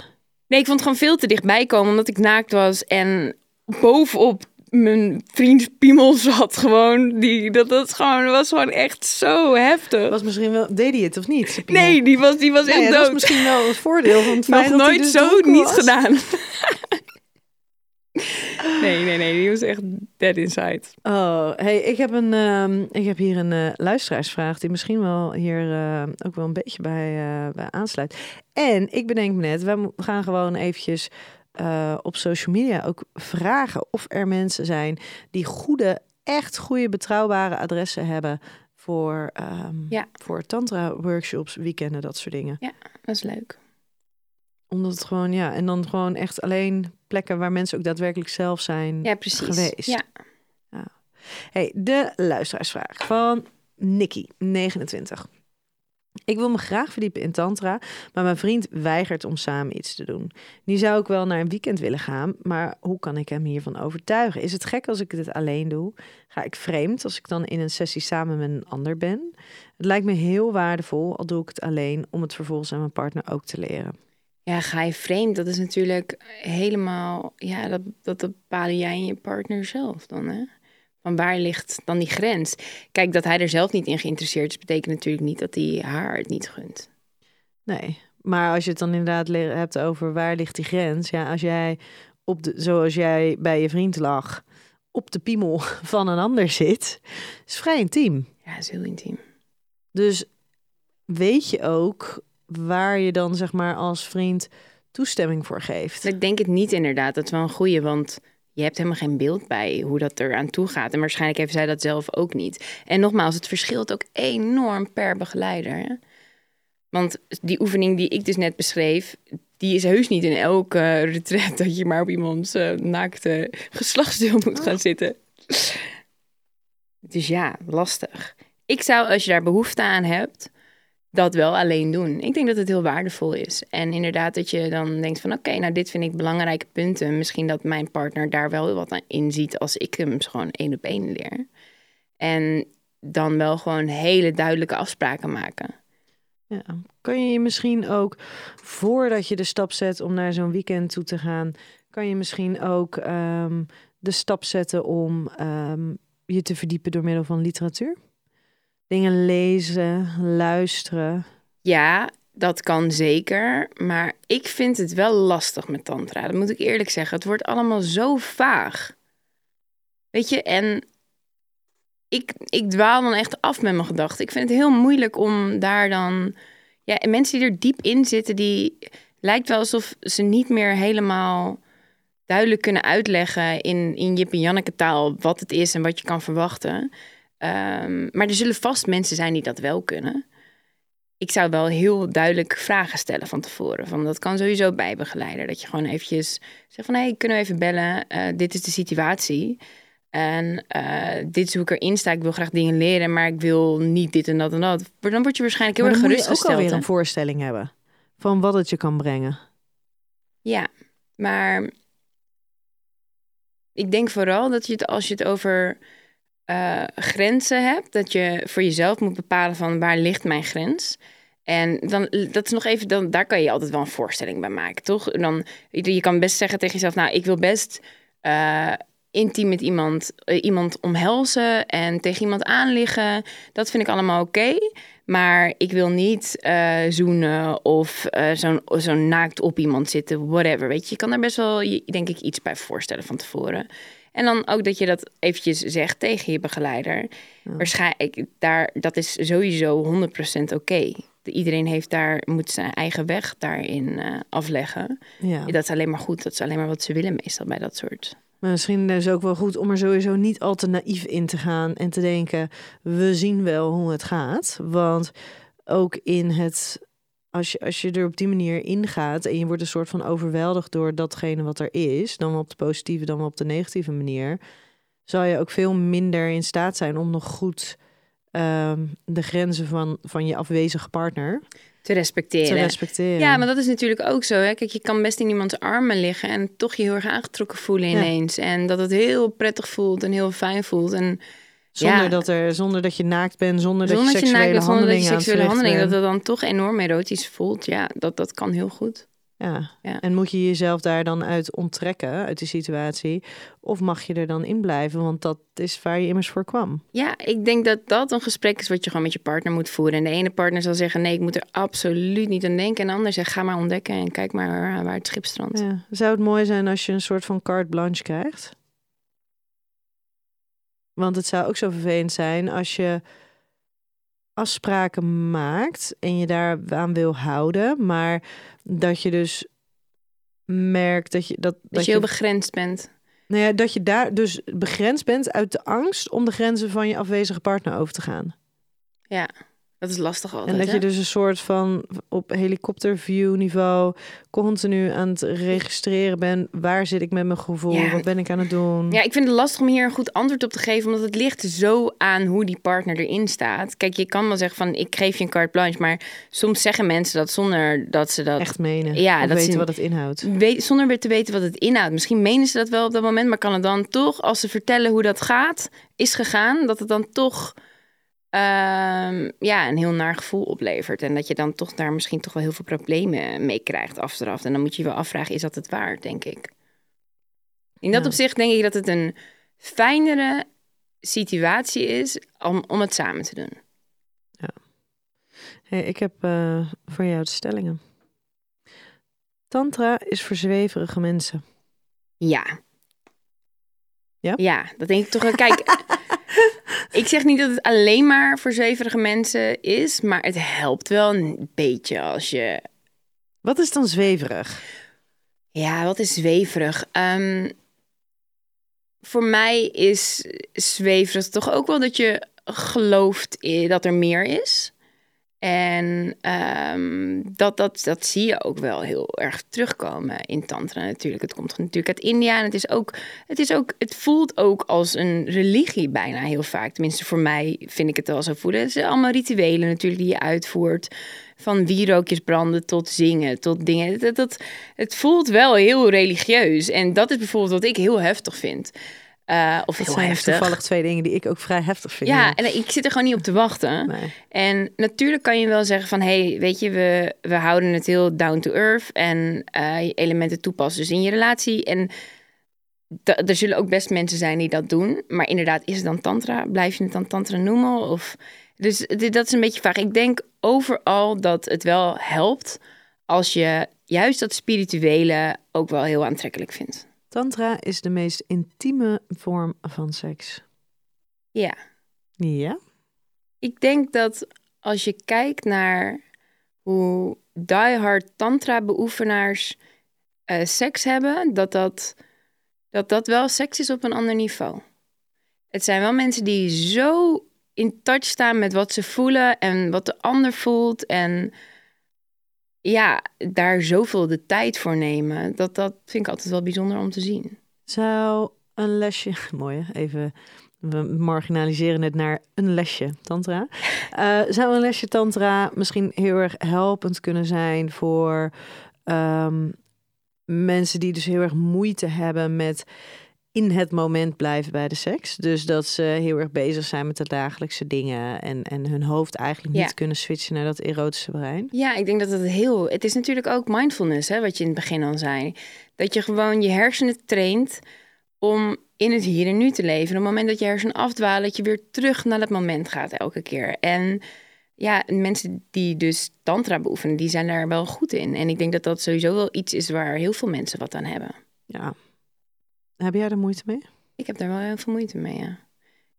Nee, ik vond het gewoon veel te dichtbij komen. Omdat ik naakt was en bovenop mijn vriends piemel zat. Gewoon, die, dat, dat gewoon, was gewoon echt zo heftig. Was misschien wel, deed hij het of niet? Nee, die was, die was Nee, echt dat was dood. misschien wel het voordeel van het Nog dat nooit dus zo niet gedaan. [laughs] nee, nee, nee. Die was echt dead inside. Oh, hey, ik heb, een, ehm, ik heb hier een eh, luisteraarsvraag die misschien wel hier eh, ook wel een beetje bij, eh, bij aansluit. En ik bedenk me net, mo- gaan gewoon eventjes op social media ook vragen of er mensen zijn die goede, echt goede, betrouwbare adressen hebben voor, ehm, Ja. voor tantra-workshops, weekenden, dat soort dingen. Dat is leuk. Omdat het gewoon, ja, en dan gewoon echt alleen plekken waar mensen ook daadwerkelijk zelf zijn Ja, precies. geweest. Ja. Hey, de luisteraarsvraag van Nikki, 29. Ik wil me graag verdiepen in tantra, maar mijn vriend weigert om samen iets te doen. Nu zou ik wel naar een weekend willen gaan, maar hoe kan ik hem hiervan overtuigen? Is het gek als ik dit alleen doe? Ga ik vreemd als ik dan in een sessie samen met een ander ben? Het lijkt me heel waardevol, al doe ik het alleen, om het vervolgens aan mijn partner ook te leren. Ja, ga je vreemd? Dat is natuurlijk helemaal... Ja, dat, dat bepaal jij en je partner zelf dan, hè? Van waar ligt dan die grens? Kijk, dat hij er zelf niet in geïnteresseerd is, betekent natuurlijk niet dat hij haar het niet gunt. Nee, maar als je het dan inderdaad hebt over waar ligt die grens? Ja, als jij op de, zoals jij bij je vriend lag, op de piemel [laughs] van een ander zit, is vrij intiem. Ja, is heel intiem. Dus weet je ook waar je dan zeg maar als vriend toestemming voor geeft? Ik denk het niet inderdaad. Dat is wel een goede, want je hebt helemaal geen beeld bij hoe dat er aan toe gaat. En waarschijnlijk heeft zij dat zelf ook niet. En nogmaals, het verschilt ook enorm per begeleider. Hè? Want die oefening die ik dus net beschreef, die is heus niet in elke retret dat je maar op iemands uh, naakte geslachtsdeel moet gaan zitten. Dus ja, lastig. Ik zou, als je daar behoefte aan hebt, dat wel alleen doen. Ik denk dat het heel waardevol is. En inderdaad dat je dan denkt van oké, nou dit vind ik belangrijke punten. Misschien dat mijn partner daar wel wat aan inziet als ik hem gewoon één op één leer. En dan wel gewoon hele duidelijke afspraken maken. Ja. Kan je je misschien ook, voordat je de stap zet om naar zo'n weekend toe te gaan, kan je misschien ook ehm, de stap zetten om ehm, je te verdiepen door middel van literatuur? Dingen lezen, luisteren. Ja, dat kan zeker. Maar ik vind het wel lastig met tantra. Dat moet ik eerlijk zeggen. Het wordt allemaal zo vaag. Weet je, en ik, ik dwaal dan echt af met mijn gedachten. Ik vind het heel moeilijk om daar dan... Ja, en mensen die er diep in zitten, die lijkt wel alsof ze niet meer helemaal duidelijk kunnen uitleggen in, in Jip en Janneke taal wat het is en wat je kan verwachten. Ehm, maar er zullen vast mensen zijn die dat wel kunnen. Ik zou wel heel duidelijk vragen stellen van tevoren. Van dat kan sowieso bij begeleider. Dat je gewoon eventjes zegt van... hé, hey, kunnen we even bellen? Uh, dit is de situatie. En uh, dit is hoe ik erin sta. Ik wil graag dingen leren, maar ik wil niet dit en dat en dat. Maar dan word je waarschijnlijk heel erg gerustgesteld. Moet je ook alweer een voorstelling hebben. Van wat het je kan brengen. Ja, maar... Ik denk vooral dat je het als je het over uh, grenzen hebt. Dat je voor jezelf moet bepalen van waar ligt mijn grens. En dan, dat is nog even, dan, daar kan je altijd wel een voorstelling bij maken, toch? Dan, je kan best zeggen tegen jezelf, nou, ik wil best uh, intiem met iemand, uh, iemand omhelzen en tegen iemand aanliggen. Dat vind ik allemaal oké. maar ik wil niet zoenen of zo'n zo naakt op iemand zitten, whatever. Weet je, je kan daar best wel, denk ik, iets bij voorstellen van tevoren. En dan ook dat je dat eventjes zegt tegen je begeleider. Waarschijnlijk, daar, dat is sowieso 100% oké. Iedereen heeft daar, moet zijn eigen weg daarin uh, afleggen. Ja. Dat is alleen maar goed. Dat is alleen maar wat ze willen meestal bij dat soort. Maar misschien is het ook wel goed om er sowieso niet al te naïef in te gaan en te denken: we zien wel hoe het gaat. Want ook in het als je, als je er op die manier ingaat en je wordt een soort van overweldigd door datgene wat er is, dan op de positieve dan op de negatieve manier, zal je ook veel minder in staat zijn om nog goed ehm, de grenzen van, van je afwezige partner te respecteren. te respecteren. Ja, maar dat is natuurlijk ook zo. Hè? Kijk, je kan best in iemands armen liggen en toch je heel erg aangetrokken voelen ineens. En dat het heel prettig voelt en heel fijn voelt. En zonder, dat er, zonder dat je naakt bent, zonder, dat je seksuele je naakt handelingen dat je seksuele handeling, dat het dan toch enorm erotisch voelt. Ja, dat, dat kan heel goed. Ja. ja. en moet je jezelf daar dan uit onttrekken, uit die situatie? Of mag je er dan in blijven? Want dat is waar je immers voor kwam. Ja, ik denk dat dat een gesprek is wat je gewoon met je partner moet voeren. En de ene partner zal zeggen, nee, ik moet er absoluut niet aan denken. En de ander zegt, ga maar ontdekken en kijk maar waar het schip strandt. Ja. Zou het mooi zijn als je een soort van carte blanche krijgt? Want het zou ook zo vervelend zijn als je afspraken maakt en je daar aan wil houden, maar dat je dus merkt dat je dat, dat, dat je heel begrensd bent. Nou ja, dat je daar dus begrensd bent uit de angst om de grenzen van je afwezige partner over te gaan. Ja. Dat is lastig altijd. En dat hè? je dus een soort van op helikopterview niveau continu aan het registreren bent. Waar zit ik met mijn gevoel? Ja. Wat ben ik aan het doen? Ja, ik vind het lastig om hier een goed antwoord op te geven, omdat het ligt zo aan hoe die partner erin staat. Kijk, je kan wel zeggen van ik geef je een carte blanche, maar soms zeggen mensen dat zonder dat ze dat Echt menen. Ja, dat weten ze- wat het inhoudt. weet, zonder weer te weten wat het inhoudt. Misschien menen ze dat wel op dat moment, maar kan het dan toch, als ze vertellen hoe dat gaat, is gegaan, dat het dan toch ehm, ja, een heel naar gevoel oplevert. En dat je dan toch daar misschien toch wel heel veel problemen mee krijgt achteraf. En dan moet je je wel afvragen, is dat het waard, denk ik. In dat Ja. opzicht denk ik dat het een fijnere situatie is om, om het samen te doen. Hey, ik heb eh, voor jou de stellingen. Tantra is voor zweverige mensen. Ja. Ja? Ja, dat denk ik toch wel. Kijk, [laughs] ik zeg niet dat het alleen maar voor zweverige mensen is, maar het helpt wel een beetje als je... Wat is dan zweverig? Ja, wat is zweverig? Ehm, voor mij is zweverig toch ook wel dat je gelooft dat er meer is. En ehm, dat, dat, dat zie je ook wel heel erg terugkomen in Tantra natuurlijk. Het komt natuurlijk uit India en het is ook, het is ook, het voelt ook als een religie bijna heel vaak. Tenminste, voor mij vind ik het wel zo voelen. Het zijn allemaal rituelen natuurlijk die je uitvoert. Van wierookjes branden tot zingen, tot dingen. Dat, dat, het voelt wel heel religieus. En dat is bijvoorbeeld wat ik heel heftig vind. Eh, of Dat heel zijn heftig. toevallig twee dingen die ik ook vrij heftig vind. Ja, en ik zit er gewoon niet op te wachten. Nee. En natuurlijk kan je wel zeggen van... hé, hey, weet je, we, we houden het heel down to earth... en eh, elementen toepassen dus in je relatie. En er zullen ook best mensen zijn die dat doen. Maar inderdaad, is het dan tantra? Blijf je het dan tantra noemen? Of... Dus dit- dat is een beetje vaag. Ik denk overal dat het wel helpt... als je juist dat spirituele ook wel heel aantrekkelijk vindt. Tantra is de meest intieme vorm van seks. Ja. Ja? Ik denk dat als je kijkt naar hoe diehard tantra-beoefenaars eh, seks hebben, dat dat, dat dat wel seks is op een ander niveau. Het zijn wel mensen die zo in touch staan met wat ze voelen en wat de ander voelt. En ja, daar zoveel de tijd voor nemen. Dat, dat vind ik altijd wel bijzonder om te zien. Zou een lesje... [laughs] Mooi, hè? even... We marginaliseren het naar een lesje tantra. [laughs] Eh, zou een lesje tantra misschien heel erg helpend kunnen zijn voor ehm, mensen die dus heel erg moeite hebben met in het moment blijven bij de seks. Dus dat ze heel erg bezig zijn met de dagelijkse dingen en, en hun hoofd eigenlijk niet kunnen switchen naar dat erotische brein. Ja, ik denk dat het heel. Het is natuurlijk ook mindfulness, hè, wat je in het begin al zei. Dat je gewoon je hersenen traint om in het hier en nu te leven. Op het moment dat je hersenen afdwalen, dat je weer terug naar dat moment gaat elke keer. En ja, mensen die dus tantra beoefenen, die zijn daar wel goed in. En ik denk dat dat sowieso wel iets is waar heel veel mensen wat aan hebben. Ja. Heb jij er moeite mee? Ik heb daar wel heel veel moeite mee, ja.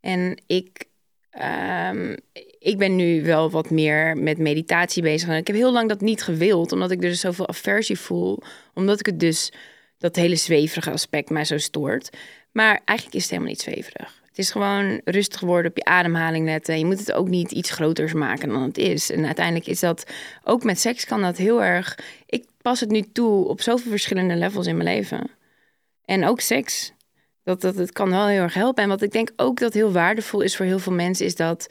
En ik, ehm, ik ben nu wel wat meer met meditatie bezig. En ik heb heel lang dat niet gewild, omdat ik dus zoveel aversie voel. Omdat ik het dus, dat hele zweverige aspect mij zo stoort. Maar eigenlijk is het helemaal niet zweverig. Het is gewoon rustig worden, op je ademhaling letten. Je moet het ook niet iets groters maken dan het is. En uiteindelijk is dat, ook met seks kan dat heel erg... Ik pas het nu toe op zoveel verschillende levels in mijn leven. En ook seks. Dat, dat het kan wel heel erg helpen. En wat ik denk ook dat heel waardevol is voor heel veel mensen, is dat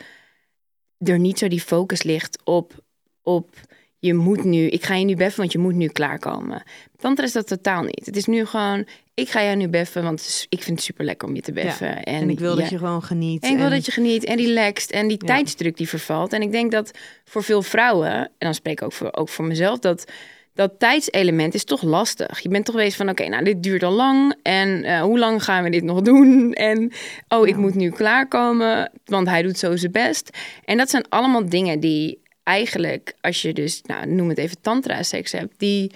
er niet zo die focus ligt op, op je moet nu, ik ga je nu beffen, want je moet nu klaarkomen. Tantra is dat totaal niet. Het is nu gewoon, ik ga jou nu beffen, want ik vind het super lekker om je te beffen. Ja, En, ik wil dat je gewoon geniet. En ik wil dat je geniet en relaxed en die Ja. tijdsdruk die vervalt. En ik denk dat voor veel vrouwen, en dan spreek ik ook voor, ook voor mezelf, dat dat tijdselement is toch lastig. Je bent toch bezig van, oké, nou dit duurt al lang en eh, hoe lang gaan we dit nog doen? En oh, ik Ja. moet nu klaarkomen, want hij doet zo zijn best. En dat zijn allemaal dingen die eigenlijk, als je dus, nou noem het even tantra-seks hebt, die,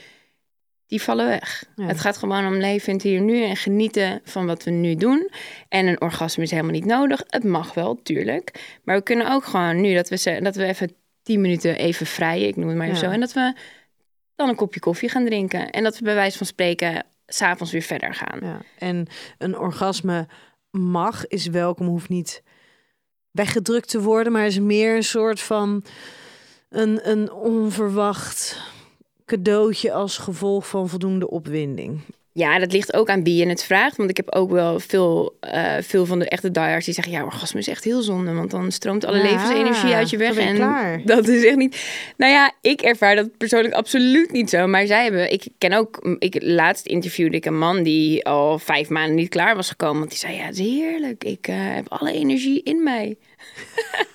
die vallen weg. Ja. Het gaat gewoon om leven in het hier nu en genieten van wat we nu doen. En een orgasme is helemaal niet nodig. Het mag wel, tuurlijk. Maar we kunnen ook gewoon nu dat we, dat we even tien minuten even vrijen, ik noem het maar Ja. zo. En dat we een kopje koffie gaan drinken. En dat we bij wijze van spreken s'avonds weer verder gaan. Ja. En een orgasme mag, is welkom, hoeft niet weggedrukt te worden, maar is meer een soort van een, een onverwacht cadeautje als gevolg van voldoende opwinding. Ja, dat ligt ook aan wie je het vraagt. Want ik heb ook wel veel, eh, veel van de echte diehards die zeggen... ja, orgasme is echt heel zonde, want dan stroomt alle Ja, levensenergie uit je weg. en klaar. [laughs] dat is echt niet... Nou ja, ik ervaar dat persoonlijk absoluut niet zo. Maar zij hebben... Ik ken ook... Ik, laatst interviewde ik een man die al vijf maanden niet klaar was gekomen. Want die zei, ja, het is heerlijk. Ik eh, heb alle energie in mij. [laughs]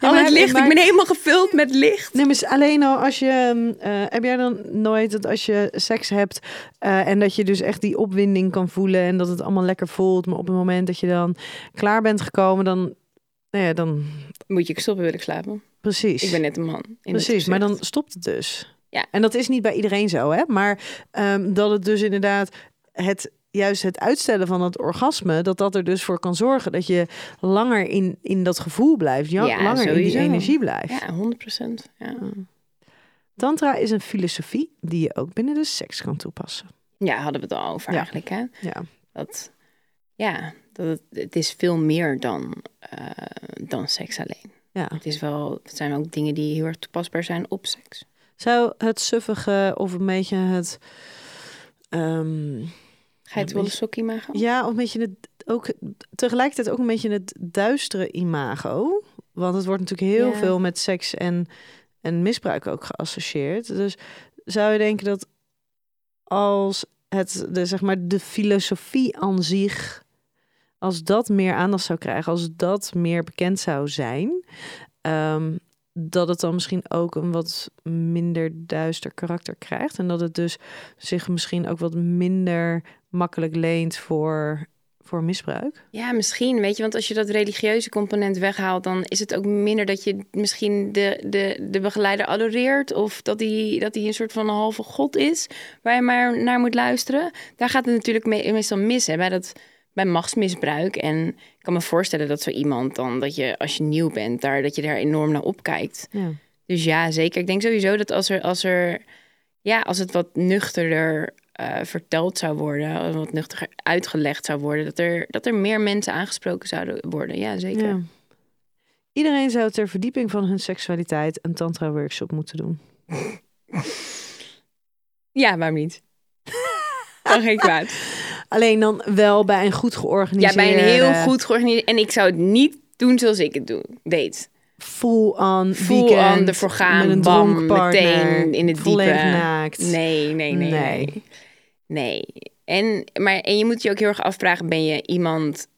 al het licht. maar- Ik ben helemaal gevuld met licht. Nee, maar alleen al als je. eh, heb jij dan nooit dat als je seks hebt. eh, en dat je dus echt die opwinding kan voelen. en dat het allemaal lekker voelt. maar op het moment dat je dan klaar bent gekomen. dan. Nou ja, dan. Moet je stoppen, wil ik slapen. Precies. Ik ben net een man. Precies, maar dan stopt het dus. Ja. En dat is niet bij iedereen zo, hè? Maar ehm, dat het dus inderdaad het juist het uitstellen van het orgasme, dat dat er dus voor kan zorgen dat je langer in, in dat gevoel blijft, ja, langer in die energie blijft. Ja, 100 procent. Ja. Tantra is een filosofie die je ook binnen de seks kan toepassen. ja, hadden we het al over Ja. eigenlijk. Hè? Ja. Dat, ja, dat het, het is veel meer dan, eh, dan seks alleen. Ja. Het, is wel, het zijn ook dingen die heel erg toepasbaar zijn op seks. Zou het suffige of een beetje het ehm, Ga je het sokkie maken? Ja, of een beetje het ook tegelijkertijd ook een beetje het duistere imago. Want het wordt natuurlijk heel Ja. veel met seks en, en misbruik ook geassocieerd. Dus zou je denken dat als het de, zeg maar, de filosofie aan zich, als dat meer aandacht zou krijgen, als dat meer bekend zou zijn, ehm, dat het dan misschien ook een wat minder duister karakter krijgt. En dat het dus zich misschien ook wat minder makkelijk leent voor, voor misbruik. Ja, misschien. Weet je, want als je dat religieuze component weghaalt, dan is het ook minder dat je misschien de, de, de begeleider adoreert. Of dat hij dat hij een soort van een halve god is, waar je maar naar moet luisteren. Daar gaat het natuurlijk me- meestal mis hè, bij, dat, bij machtsmisbruik. En ik kan me voorstellen dat zo iemand dan, dat je als je nieuw bent, daar, dat je daar enorm naar opkijkt. Ja. Dus ja, zeker. Ik denk sowieso dat als er, als er ja, als het wat nuchterder eh, verteld zou worden, wat nuchterder uitgelegd zou worden, dat er, dat er meer mensen aangesproken zouden worden. Ja, zeker. Ja. Iedereen zou ter verdieping van hun seksualiteit een tantra-workshop moeten doen. Ja, waarom niet? Kan geen kwaad. [laughs] Alleen dan wel bij een goed Ja, georganiseerde... bij een heel goed georganiseerd. En ik zou het niet doen zoals ik het doe, deed. Full-on Full weekend. on ervoor gaan, met bam, meteen in het diepe. naakt. Nee, nee, nee, Nee. nee. Nee. En, maar, en je moet je ook heel erg afvragen, ben je iemand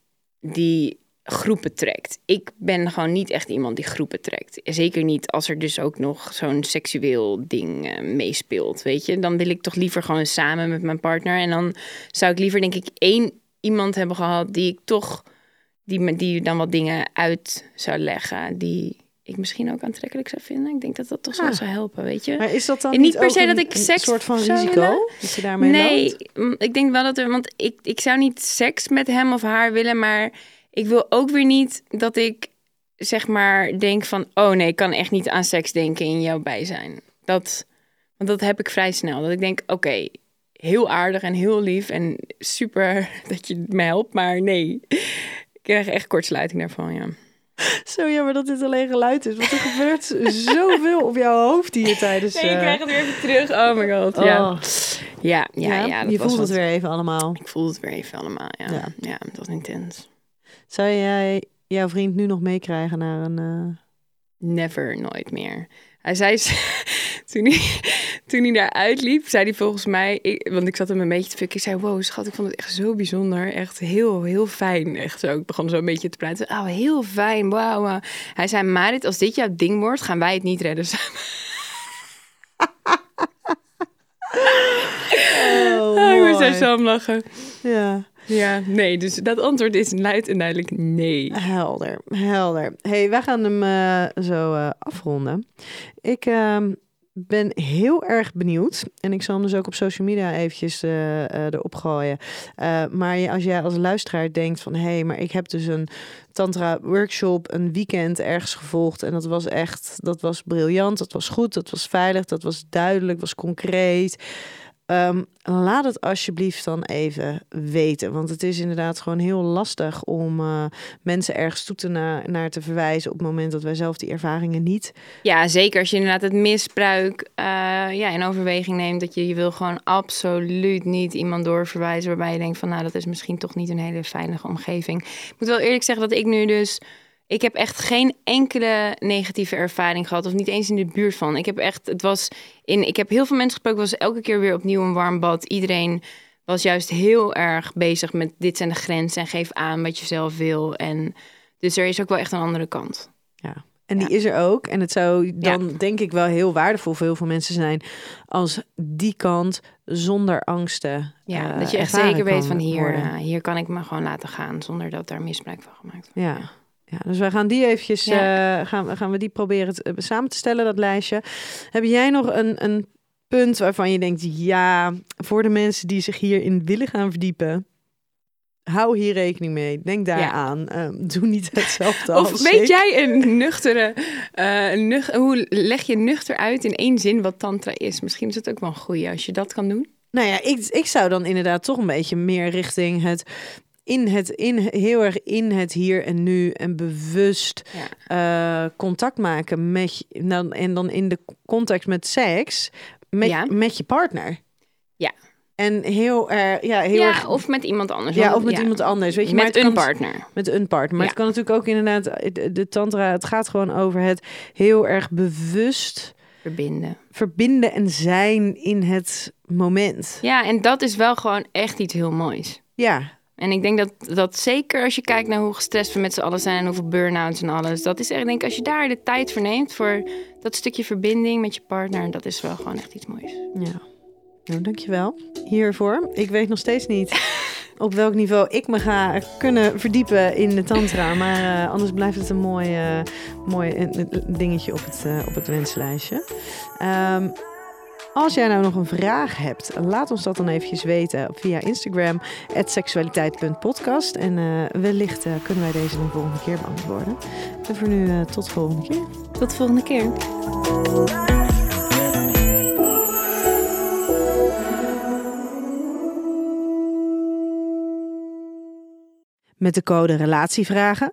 die groepen trekt? Ik ben gewoon niet echt iemand die groepen trekt. Zeker niet als er dus ook nog zo'n seksueel ding eh, meespeelt, weet je. Dan wil ik toch liever gewoon samen met mijn partner. En dan zou ik liever, denk ik, één iemand hebben gehad die ik toch... Die, die dan wat dingen uit zou leggen, die ik misschien ook aantrekkelijk zou vinden. Ik denk dat dat toch wel Ah. zou helpen, weet je. Maar is dat dan En niet niet per se een, dat ik een seks soort van risico? Dat je daarmee Nee, loopt? ik denk wel dat er, want ik, ik zou niet seks met hem of haar willen, maar ik wil ook weer niet dat ik zeg maar denk van, oh nee, ik kan echt niet aan seks denken in jouw bijzijn. Dat, want dat heb ik vrij snel. Dat ik denk, oké, heel aardig en heel lief en super [laughs] dat je me helpt, maar nee, ik krijg echt kortsluiting daarvan, ja. Zo jammer dat dit alleen geluid is. Want er gebeurt [laughs] zoveel op jouw hoofd hier tijdens... Nee, ik eh, krijg het weer even terug. Oh my god. Ja, oh. ja, ja. Ja, je voelt het weer even allemaal. Ik voel het weer even allemaal, ja. Ja. Ja, dat was intens. Zou jij jouw vriend nu nog meekrijgen naar een... eh, Never, nooit meer. Hij zei, [laughs] toen hij, toen hij daar uitliep, zei hij volgens mij, ik, want ik zat hem een beetje te fucken. Ik zei, wow schat, ik vond het echt zo bijzonder. Echt heel, heel fijn. Echt zo, ik begon zo een beetje te praten. Oh, heel fijn, wauw. Hij zei, Marit, als dit jouw ding wordt, gaan wij het niet redden samen. [laughs] Oh, Ah, ik moest er zo om lachen. Ja, Ja, nee, dus dat antwoord is luid en duidelijk nee. helder, helder. hey, wij gaan hem eh, zo eh, afronden. Ik ehm, ben heel erg benieuwd. En ik zal hem dus ook op social media eventjes eh, erop gooien. Maar als jij als luisteraar denkt van... hé, hey, maar ik heb dus een tantra-workshop... een weekend ergens gevolgd... en dat was echt, dat was briljant, dat was goed... dat was veilig, dat was duidelijk, was concreet... Ehm, laat het alsjeblieft dan even weten. Want het is inderdaad gewoon heel lastig om uh, mensen ergens toe te naar, te verwijzen op het moment dat wij zelf die ervaringen niet. Ja, zeker als je inderdaad het misbruik uh, ja, in overweging neemt. Dat je, je wil gewoon absoluut niet iemand doorverwijzen waarbij je denkt van nou dat is misschien toch niet een hele veilige omgeving. Ik moet wel eerlijk zeggen dat ik nu dus ik heb echt geen enkele negatieve ervaring gehad. Of niet eens in de buurt van. Ik heb echt, het was in, ik heb heel veel mensen gesproken. was elke keer weer opnieuw een warm bad. Iedereen was juist heel erg bezig met dit zijn de grenzen. En geef aan wat je zelf wil. En dus er is ook wel echt een andere kant. Ja. En die is er ook. En het zou dan denk ik wel heel waardevol voor heel veel mensen zijn als die kant zonder angsten. Ja, dat je echt zeker weet van hier, uh, hier kan ik me gewoon laten gaan zonder dat daar misbruik van gemaakt wordt. Ja. Ja, dus wij gaan die eventjes, ja. uh, gaan, gaan we die proberen te, uh, samen te stellen, dat lijstje. Heb jij nog een, een punt waarvan je denkt, ja, voor de mensen die zich hierin willen gaan verdiepen, hou hier rekening mee. Denk daar ja. aan. Um, doe niet hetzelfde of als weet ik. jij een nuchtere, uh, nuch hoe leg je nuchter uit in één zin wat tantra is? Misschien is het ook wel een goeie als je dat kan doen. Nou ja, ik, ik zou dan inderdaad toch een beetje meer richting het in het, in, heel erg in het hier en nu en bewust ja. uh, contact maken met dan, en dan in de context met seks met, ja. met je partner. Ja. En heel erg, ja, heel ja, erg. of met iemand anders. Ja, of met iemand anders. Weet je, met maar een kan, partner. Met een partner. Maar het kan natuurlijk ook inderdaad, de, de tantra, het gaat gewoon over het heel erg bewust verbinden. Verbinden en zijn in het moment. Ja, en dat is wel gewoon echt iets heel moois. Ja, en ik denk dat, dat zeker als je kijkt naar hoe gestrest we met z'n allen zijn en hoeveel burn-outs en alles. Dat is echt, denk ik, als je daar de tijd voor neemt voor dat stukje verbinding met je partner, dat is wel gewoon echt iets moois. Ja. Nou, dankjewel hiervoor. Ik weet nog steeds niet [laughs] op welk niveau ik me ga kunnen verdiepen in de tantra. Maar uh, anders blijft het een mooi, uh, mooi dingetje op het, uh, op het wenslijstje. Um, als jij nou nog een vraag hebt, laat ons dat dan eventjes weten via Instagram, seksualiteit.podcast. En uh, wellicht uh, kunnen wij deze een volgende keer beantwoorden. En voor nu, uh, tot de volgende keer. Tot de volgende keer. Met de code Relatievragen